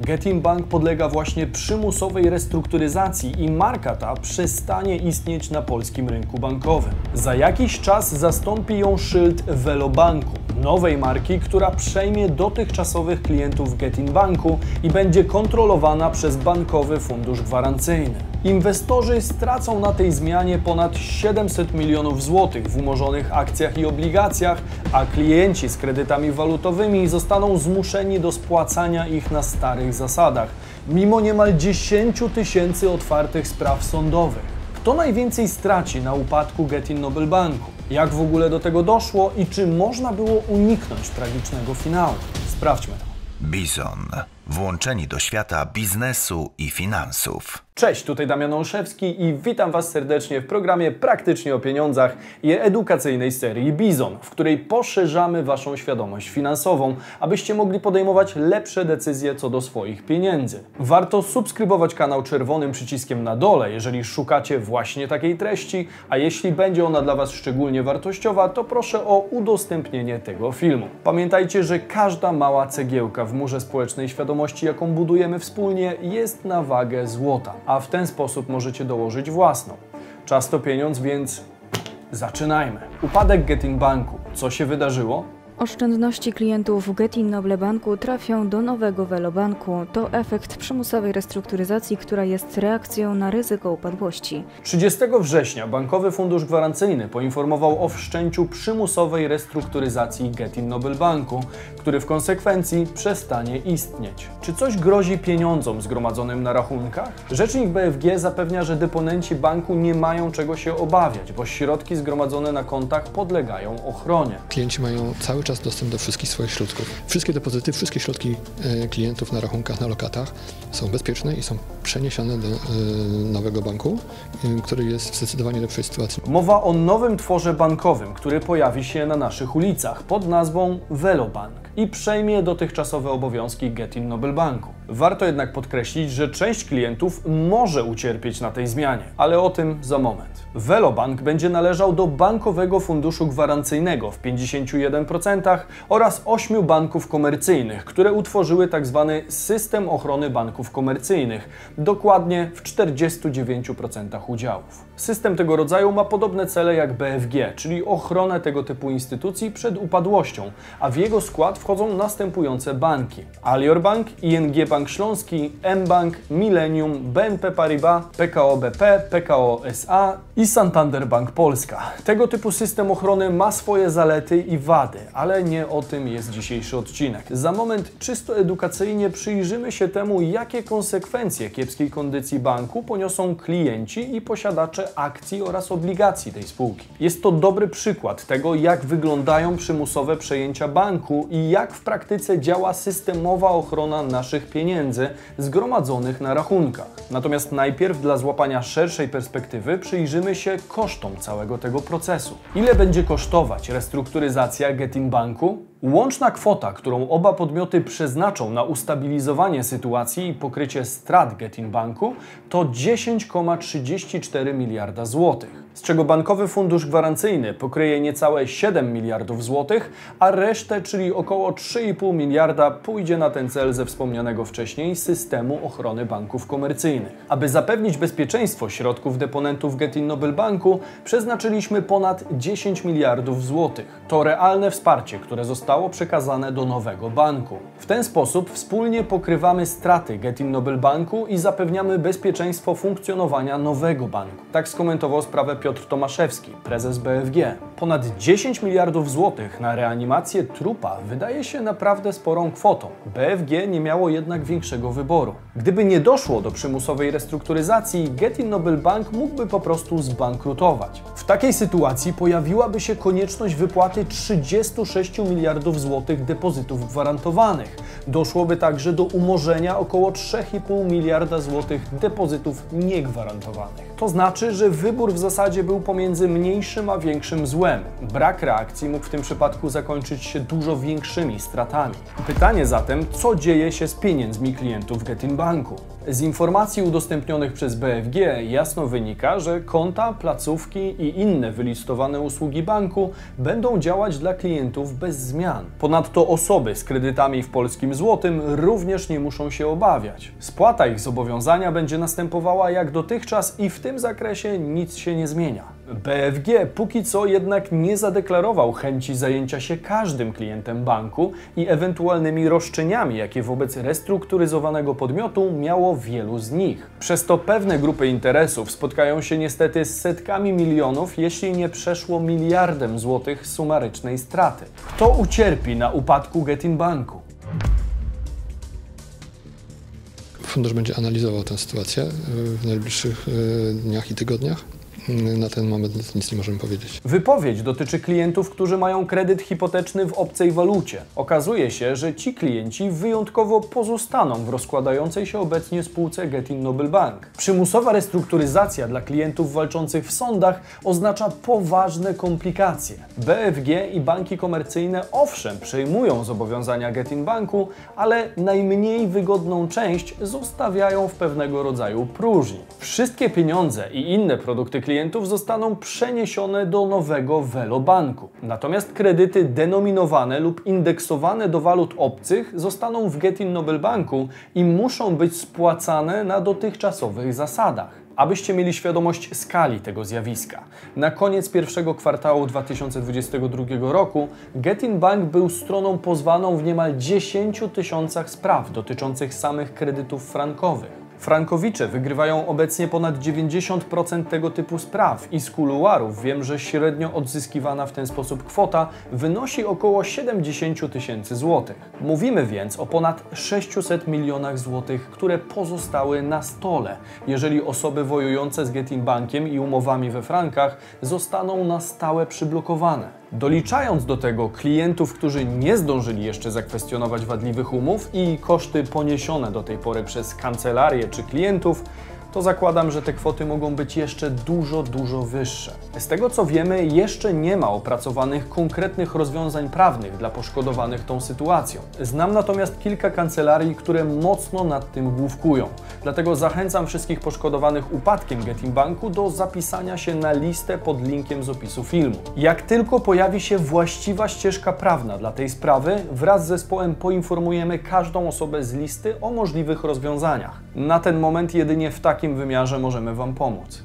Getin Bank podlega właśnie przymusowej restrukturyzacji i marka ta przestanie istnieć na polskim rynku bankowym. Za jakiś czas zastąpi ją szyld Velobanku, nowej marki, która przejmie dotychczasowych klientów Getin Banku i będzie kontrolowana przez Bankowy Fundusz Gwarancyjny. Inwestorzy stracą na tej zmianie ponad 700 milionów złotych w umorzonych akcjach i obligacjach, a klienci z kredytami walutowymi zostaną zmuszeni do spłacania ich na starych zasadach, mimo niemal 10 tysięcy otwartych spraw sądowych. Kto najwięcej straci na upadku Getin Nobel Banku? Jak w ogóle do tego doszło i czy można było uniknąć tragicznego finału? Sprawdźmy to. Bizon. Włączeni do świata biznesu i finansów. Cześć, tutaj Damian Olszewski i witam Was serdecznie w programie Praktycznie o Pieniądzach i edukacyjnej serii Bizon, w której poszerzamy Waszą świadomość finansową, abyście mogli podejmować lepsze decyzje co do swoich pieniędzy. Warto subskrybować kanał czerwonym przyciskiem na dole, jeżeli szukacie właśnie takiej treści, a jeśli będzie ona dla Was szczególnie wartościowa, to proszę o udostępnienie tego filmu. Pamiętajcie, że każda mała cegiełka w murze społecznej świadomości, jaką budujemy wspólnie, jest na wagę złota a w ten sposób możecie dołożyć własną. Czas to pieniądz, więc zaczynajmy. Upadek Getin Banku. Co się wydarzyło? Oszczędności klientów Getin Noble Banku trafią do nowego Velobanku. To efekt przymusowej restrukturyzacji, która jest reakcją na ryzyko upadłości. 30 września Bankowy Fundusz Gwarancyjny poinformował o wszczęciu przymusowej restrukturyzacji Getin Noble Banku, który w konsekwencji przestanie istnieć. Czy coś grozi pieniądzom zgromadzonym na rachunkach? Rzecznik BFG zapewnia, że deponenci banku nie mają czego się obawiać, bo środki zgromadzone na kontach podlegają ochronie. Klienci mają cały czas dostęp do wszystkich swoich środków. Wszystkie depozyty, wszystkie środki e, klientów na rachunkach, na lokatach są bezpieczne i są przeniesione do e, nowego banku, e, który jest w zdecydowanie lepszej sytuacji. Mowa o nowym tworze bankowym, który pojawi się na naszych ulicach pod nazwą Velobank i przejmie dotychczasowe obowiązki Getin Nobel Banku. Warto jednak podkreślić, że część klientów może ucierpieć na tej zmianie, ale o tym za moment. Velobank będzie należał do Bankowego Funduszu Gwarancyjnego w 51% oraz 8 banków komercyjnych, które utworzyły tzw. system ochrony banków komercyjnych, dokładnie w 49% udziałów. System tego rodzaju ma podobne cele jak BFG, czyli ochronę tego typu instytucji przed upadłością, a w jego skład wchodzą następujące banki: Alior Bank, ING Bank Śląski, mBank, Millennium, BNP Paribas, PKO BP, PKO SA i Santander Bank Polska. Tego typu system ochrony ma swoje zalety i wady, ale nie o tym jest dzisiejszy odcinek. Za moment czysto edukacyjnie przyjrzymy się temu, jakie konsekwencje kiepskiej kondycji banku poniosą klienci i posiadacze akcji oraz obligacji tej spółki. Jest to dobry przykład tego, jak wyglądają przymusowe przejęcia banku i jak w praktyce działa systemowa ochrona naszych pieniędzy zgromadzonych na rachunkach. Natomiast najpierw dla złapania szerszej perspektywy przyjrzymy się kosztom całego tego procesu. Ile będzie kosztować restrukturyzacja Getin Banku? Łączna kwota, którą oba podmioty przeznaczą na ustabilizowanie sytuacji i pokrycie strat Getin Banku to 10,34 miliarda złotych z czego Bankowy Fundusz Gwarancyjny pokryje niecałe 7 miliardów złotych, a resztę, czyli około 3,5 miliarda, pójdzie na ten cel ze wspomnianego wcześniej systemu ochrony banków komercyjnych. Aby zapewnić bezpieczeństwo środków deponentów Getin Nobel Banku, przeznaczyliśmy ponad 10 miliardów złotych. To realne wsparcie, które zostało przekazane do nowego banku. W ten sposób wspólnie pokrywamy straty Getin Nobel Banku i zapewniamy bezpieczeństwo funkcjonowania nowego banku. Tak skomentował sprawę Piotr Tomaszewski, prezes BFG. Ponad 10 miliardów złotych na reanimację trupa wydaje się naprawdę sporą kwotą. BFG nie miało jednak większego wyboru. Gdyby nie doszło do przymusowej restrukturyzacji, Getin Nobel Bank mógłby po prostu zbankrutować. W takiej sytuacji pojawiłaby się konieczność wypłaty 36 miliardów złotych depozytów gwarantowanych. Doszłoby także do umorzenia około 3,5 miliarda złotych depozytów niegwarantowanych. To znaczy, że wybór w zasadzie był pomiędzy mniejszym a większym złem. Brak reakcji mógł w tym przypadku zakończyć się dużo większymi stratami. Pytanie zatem, co dzieje się z pieniędzmi klientów Getin Banku? Z informacji udostępnionych przez BFG jasno wynika, że konta, placówki i inne wylistowane usługi banku będą działać dla klientów bez zmian. Ponadto osoby z kredytami w polskim złotym również nie muszą się obawiać. Spłata ich zobowiązania będzie następowała jak dotychczas i w tym zakresie nic się nie zmienia. BFG póki co jednak nie zadeklarował chęci zajęcia się każdym klientem banku i ewentualnymi roszczeniami, jakie wobec restrukturyzowanego podmiotu miało wielu z nich. Przez to pewne grupy interesów spotkają się niestety z setkami milionów, jeśli nie przeszło miliardem złotych sumarycznej straty. Kto ucierpi na upadku Getin Banku? Fundusz będzie analizował tę sytuację y, w najbliższych y, dniach i tygodniach. Na ten moment nic nie możemy powiedzieć. Wypowiedź dotyczy klientów, którzy mają kredyt hipoteczny w obcej walucie. Okazuje się, że ci klienci wyjątkowo pozostaną w rozkładającej się obecnie spółce Getin Noble Bank. Przymusowa restrukturyzacja dla klientów walczących w sądach oznacza poważne komplikacje. BFG i banki komercyjne owszem przejmują zobowiązania Getin Banku, ale najmniej wygodną część zostawiają w pewnego rodzaju próżni. Wszystkie pieniądze i inne produkty klientów zostaną przeniesione do nowego Velo Banku. Natomiast kredyty denominowane lub indeksowane do walut obcych zostaną w Getin Noble Banku i muszą być spłacane na dotychczasowych zasadach. Abyście mieli świadomość skali tego zjawiska. Na koniec pierwszego kwartału 2022 roku Getin Bank był stroną pozwaną w niemal 10 tysiącach spraw dotyczących samych kredytów frankowych. Frankowicze wygrywają obecnie ponad 90% tego typu spraw i z kuluarów wiem, że średnio odzyskiwana w ten sposób kwota wynosi około 70 tysięcy złotych. Mówimy więc o ponad 600 milionach złotych, które pozostały na stole, jeżeli osoby wojujące z Getin Bankiem i umowami we frankach zostaną na stałe przyblokowane. Doliczając do tego klientów, którzy nie zdążyli jeszcze zakwestionować wadliwych umów i koszty poniesione do tej pory przez kancelarię czy klientów, to zakładam, że te kwoty mogą być jeszcze dużo, dużo wyższe. Z tego co wiemy, jeszcze nie ma opracowanych konkretnych rozwiązań prawnych dla poszkodowanych tą sytuacją. Znam natomiast kilka kancelarii, które mocno nad tym główkują. Dlatego zachęcam wszystkich poszkodowanych upadkiem Getin Banku do zapisania się na listę pod linkiem z opisu filmu. Jak tylko pojawi się właściwa ścieżka prawna dla tej sprawy, wraz z zespołem poinformujemy każdą osobę z listy o możliwych rozwiązaniach. Na ten moment jedynie w takim wymiarze możemy Wam pomóc.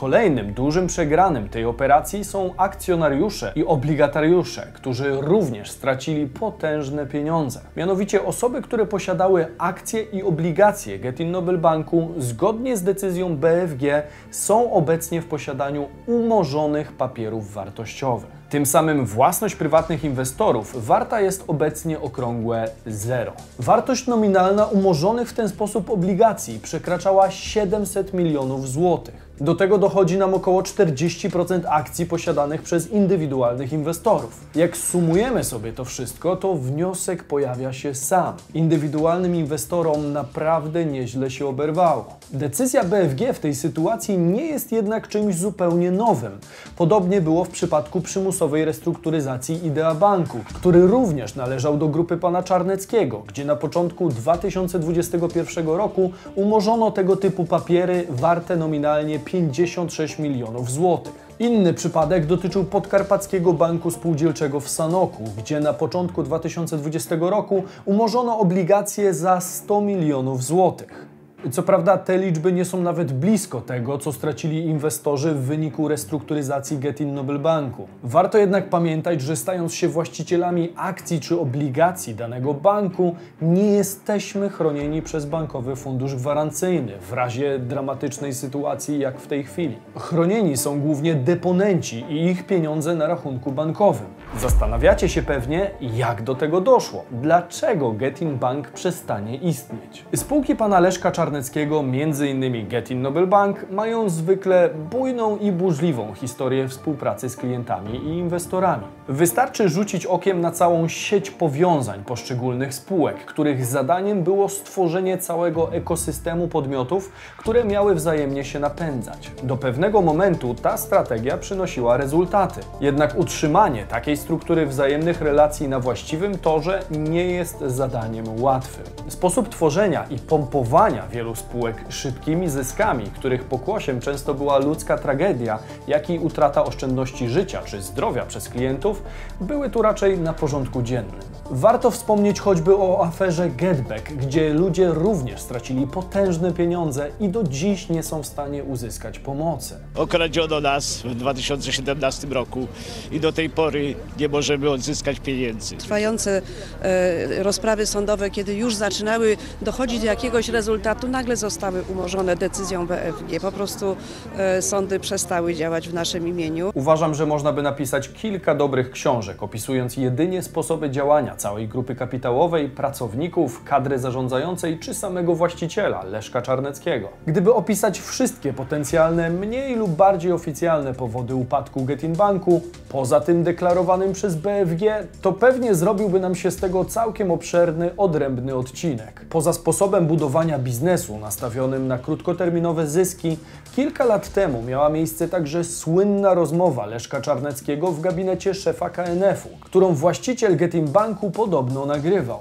Kolejnym dużym przegranym tej operacji są akcjonariusze i obligatariusze, którzy również stracili potężne pieniądze. Mianowicie osoby, które posiadały akcje i obligacje Getin Noble Banku zgodnie z decyzją BFG są obecnie w posiadaniu umorzonych papierów wartościowych. Tym samym własność prywatnych inwestorów warta jest obecnie okrągłe zero. Wartość nominalna umorzonych w ten sposób obligacji przekraczała 700 milionów złotych. Do tego dochodzi nam około 40% akcji posiadanych przez indywidualnych inwestorów. Jak sumujemy sobie to wszystko, to wniosek pojawia się sam. Indywidualnym inwestorom naprawdę nieźle się oberwało. Decyzja BFG w tej sytuacji nie jest jednak czymś zupełnie nowym. Podobnie było w przypadku przymusowej restrukturyzacji Idea Banku, który również należał do grupy pana Czarneckiego, gdzie na początku 2021 roku umorzono tego typu papiery warte nominalnie 56 milionów złotych. Inny przypadek dotyczył Podkarpackiego Banku Spółdzielczego w Sanoku, gdzie na początku 2020 roku umorzono obligacje za 100 milionów złotych. Co prawda te liczby nie są nawet blisko tego, co stracili inwestorzy w wyniku restrukturyzacji Getin Noble Banku. Warto jednak pamiętać, że stając się właścicielami akcji czy obligacji danego banku, nie jesteśmy chronieni przez bankowy fundusz gwarancyjny w razie dramatycznej sytuacji jak w tej chwili. Chronieni są głównie deponenci i ich pieniądze na rachunku bankowym. Zastanawiacie się pewnie, jak do tego doszło. Dlaczego Getin Bank przestanie istnieć? Spółki pana Leszka Czarneckiego, m.in. Getin Noble Bank, mają zwykle bujną i burzliwą historię współpracy z klientami i inwestorami. Wystarczy rzucić okiem na całą sieć powiązań poszczególnych spółek, których zadaniem było stworzenie całego ekosystemu podmiotów, które miały wzajemnie się napędzać. Do pewnego momentu ta strategia przynosiła rezultaty. Jednak utrzymanie takiej struktury wzajemnych relacji na właściwym torze nie jest zadaniem łatwym. Sposób tworzenia i pompowania wielu spółek szybkimi zyskami, których pokłosiem często była ludzka tragedia, jak i utrata oszczędności życia czy zdrowia przez klientów, były tu raczej na porządku dziennym. Warto wspomnieć choćby o aferze Getback, gdzie ludzie również stracili potężne pieniądze i do dziś nie są w stanie uzyskać pomocy. Okradziono nas w 2017 roku i do tej pory nie możemy odzyskać pieniędzy. Trwające e, rozprawy sądowe, kiedy już zaczynały dochodzić do jakiegoś rezultatu, nagle zostały umorzone decyzją BFG. Po prostu e, sądy przestały działać w naszym imieniu. Uważam, że można by napisać kilka dobrych książek, opisując jedynie sposoby działania całej grupy kapitałowej, pracowników, kadry zarządzającej czy samego właściciela, Leszka Czarneckiego. Gdyby opisać wszystkie potencjalne, mniej lub bardziej oficjalne powody upadku Getin Banku, poza tym deklarowanym przez BFG, to pewnie zrobiłby nam się z tego całkiem obszerny, odrębny odcinek. Poza sposobem budowania biznesu nastawionym na krótkoterminowe zyski, kilka lat temu miała miejsce także słynna rozmowa Leszka Czarneckiego w gabinecie szefa KNF-u, którą właściciel Getin Banku podobno nagrywał.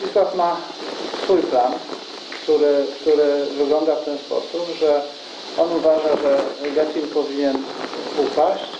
Zdzisław ma swój plan, który, który wygląda w ten sposób, że on uważa, że Getin powinien upaść,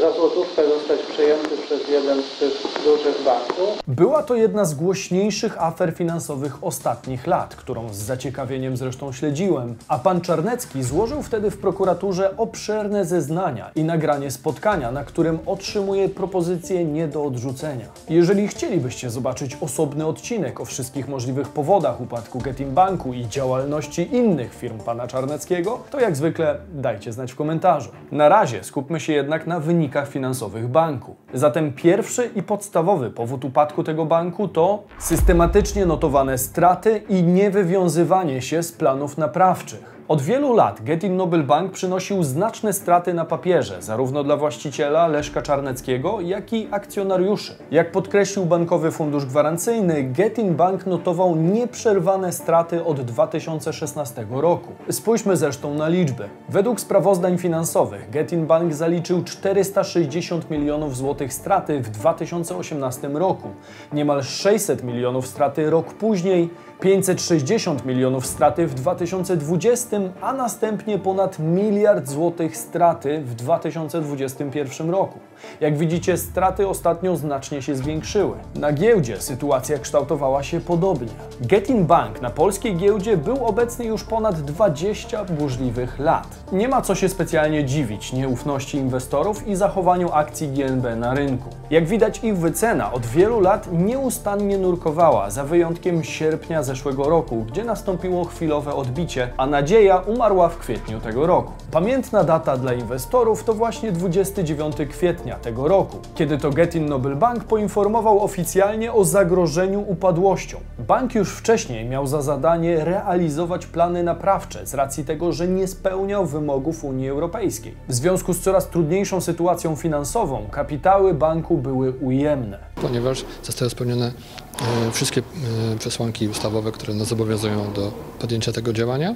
za złotówkę zostać przejęty przez jeden z tych dużych banków. Była to jedna z głośniejszych afer finansowych ostatnich lat, którą z zaciekawieniem zresztą śledziłem, a pan Czarnecki złożył wtedy w prokuraturze obszerne zeznania i nagranie spotkania, na którym otrzymuje propozycję nie do odrzucenia. Jeżeli chcielibyście zobaczyć osobny odcinek o wszystkich możliwych powodach upadku Getin Banku i działalności innych firm pana Czarneckiego, to jak zwykle dajcie znać w komentarzu. Na razie skupmy się jednak na wynikach finansowych banku. Zatem pierwszy i podstawowy powód upadku tego banku to systematycznie notowane straty i niewywiązywanie się z planów naprawczych. Od wielu lat Getin Noble Bank przynosił znaczne straty na papierze, zarówno dla właściciela Leszka Czarneckiego, jak i akcjonariuszy. Jak podkreślił Bankowy Fundusz Gwarancyjny, Getin Bank notował nieprzerwane straty od 2016 roku. Spójrzmy zresztą na liczby. Według sprawozdań finansowych Getin Bank zaliczył 460 milionów złotych straty w 2018 roku, niemal 600 milionów straty rok później, 560 milionów straty w 2020, a następnie ponad miliard złotych straty w 2021 roku. Jak widzicie, straty ostatnio znacznie się zwiększyły. Na giełdzie sytuacja kształtowała się podobnie. Getin Bank na polskiej giełdzie był obecny już ponad 20 burzliwych lat. Nie ma co się specjalnie dziwić nieufności inwestorów i zachowaniu akcji GNB na rynku. Jak widać, ich wycena od wielu lat nieustannie nurkowała, za wyjątkiem sierpnia zeszłego roku, gdzie nastąpiło chwilowe odbicie, a nadzieja umarła w kwietniu tego roku. Pamiętna data dla inwestorów to właśnie 29 kwietnia tego roku, kiedy to Getin Noble Bank poinformował oficjalnie o zagrożeniu upadłością. Bank już wcześniej miał za zadanie realizować plany naprawcze z racji tego, że nie spełniał wymogów Unii Europejskiej. W związku z coraz trudniejszą sytuacją finansową, kapitały banku były ujemne. ponieważ zostały spełnione wszystkie e, przesłanki ustawowe, które nas zobowiązują do podjęcia tego działania.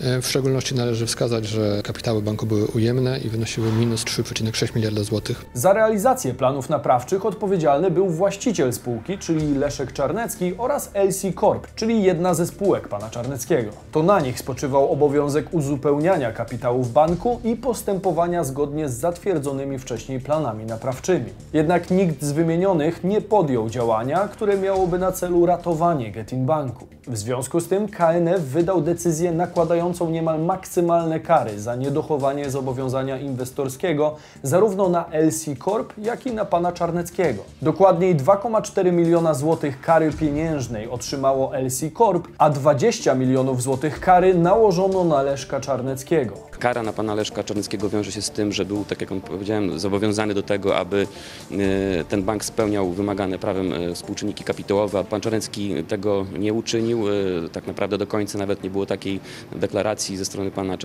E, W szczególności należy wskazać, że kapitały banku były ujemne i wynosiły minus 3,6 miliarda złotych. Za realizację planów naprawczych odpowiedzialny był właściciel spółki, czyli Leszek Czarnecki oraz LC Corp, czyli jedna ze spółek pana Czarneckiego. To na nich spoczywał obowiązek uzupełniania kapitałów banku i postępowania zgodnie z zatwierdzonymi wcześniej planami naprawczymi. Jednak nikt z wymienionych nie podjął działania, które miałoby na celu ratowanie Getin Banku. W związku z tym KNF wydał decyzję nakładającą niemal maksymalne kary za niedochowanie zobowiązania inwestorskiego zarówno na LC Corp, jak i na pana Czarneckiego. Dokładniej 2,4 miliona złotych kary pieniężnej otrzymało LC Corp, a 20 milionów złotych kary nałożono na Leszka Czarneckiego. Kara na pana Leszka Czarneckiego wiąże się z tym, że był, tak jak powiedziałem, zobowiązany do tego, aby e, ten bank spełniał wymagane prawem e, współczynniki kapitałowe, a pan Czarnecki tego nie uczynił. E, Tak naprawdę do końca nawet nie było takiej deklaracji ze strony pana.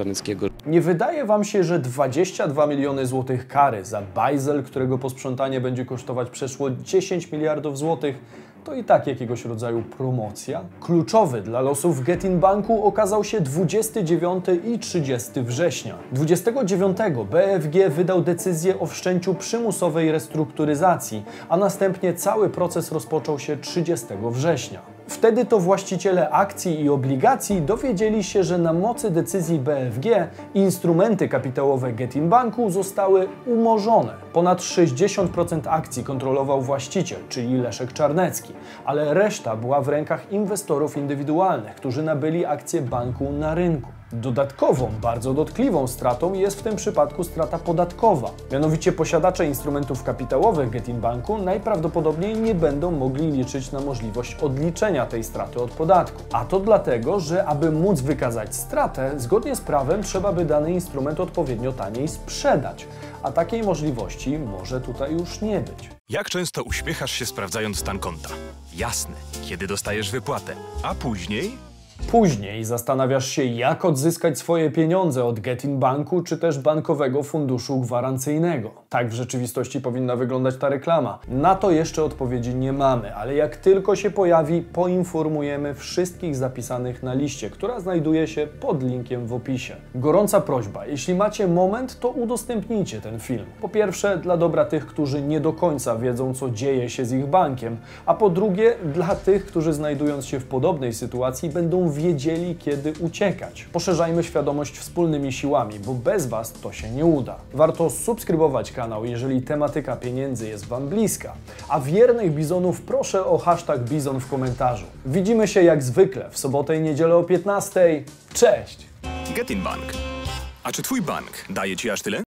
Nie wydaje Wam się, że 22 miliony złotych kary za bajzel, którego posprzątanie będzie kosztować przeszło 10 miliardów złotych, to i tak jakiegoś rodzaju promocja? Kluczowy dla losów Getin Banku okazał się 29 i 30 września. 29 BFG wydał decyzję o wszczęciu przymusowej restrukturyzacji, a następnie cały proces rozpoczął się 30 września. Wtedy to właściciele akcji i obligacji dowiedzieli się, że na mocy decyzji BFG instrumenty kapitałowe Getin Banku zostały umorzone. Ponad 60% akcji kontrolował właściciel, czyli Leszek Czarnecki, ale reszta była w rękach inwestorów indywidualnych, którzy nabyli akcje banku na rynku. Dodatkową, bardzo dotkliwą stratą jest w tym przypadku strata podatkowa. Mianowicie posiadacze instrumentów kapitałowych Getin Banku najprawdopodobniej nie będą mogli liczyć na możliwość odliczenia tej straty od podatku. A to dlatego, że aby móc wykazać stratę, zgodnie z prawem trzeba by dany instrument odpowiednio taniej sprzedać. A takiej możliwości może tutaj już nie być. Jak często uśmiechasz się sprawdzając stan konta? Jasne, kiedy dostajesz wypłatę, a później Później zastanawiasz się, jak odzyskać swoje pieniądze od Getin Banku czy też Bankowego Funduszu Gwarancyjnego. Tak w rzeczywistości powinna wyglądać ta reklama. Na to jeszcze odpowiedzi nie mamy, ale jak tylko się pojawi, poinformujemy wszystkich zapisanych na liście, która znajduje się pod linkiem w opisie. Gorąca prośba, jeśli macie moment, to udostępnijcie ten film. Po pierwsze, dla dobra tych, którzy nie do końca wiedzą, co dzieje się z ich bankiem, a po drugie, dla tych, którzy znajdując się w podobnej sytuacji, będą wiedzieli, kiedy uciekać. Poszerzajmy świadomość wspólnymi siłami, bo bez Was to się nie uda. Warto subskrybować kanał, jeżeli tematyka pieniędzy jest Wam bliska. A wiernych bizonów proszę o hashtag bizon w komentarzu. Widzimy się jak zwykle w sobotę i niedzielę o 15. Cześć! Getin Bank. A czy twój bank daje ci aż tyle?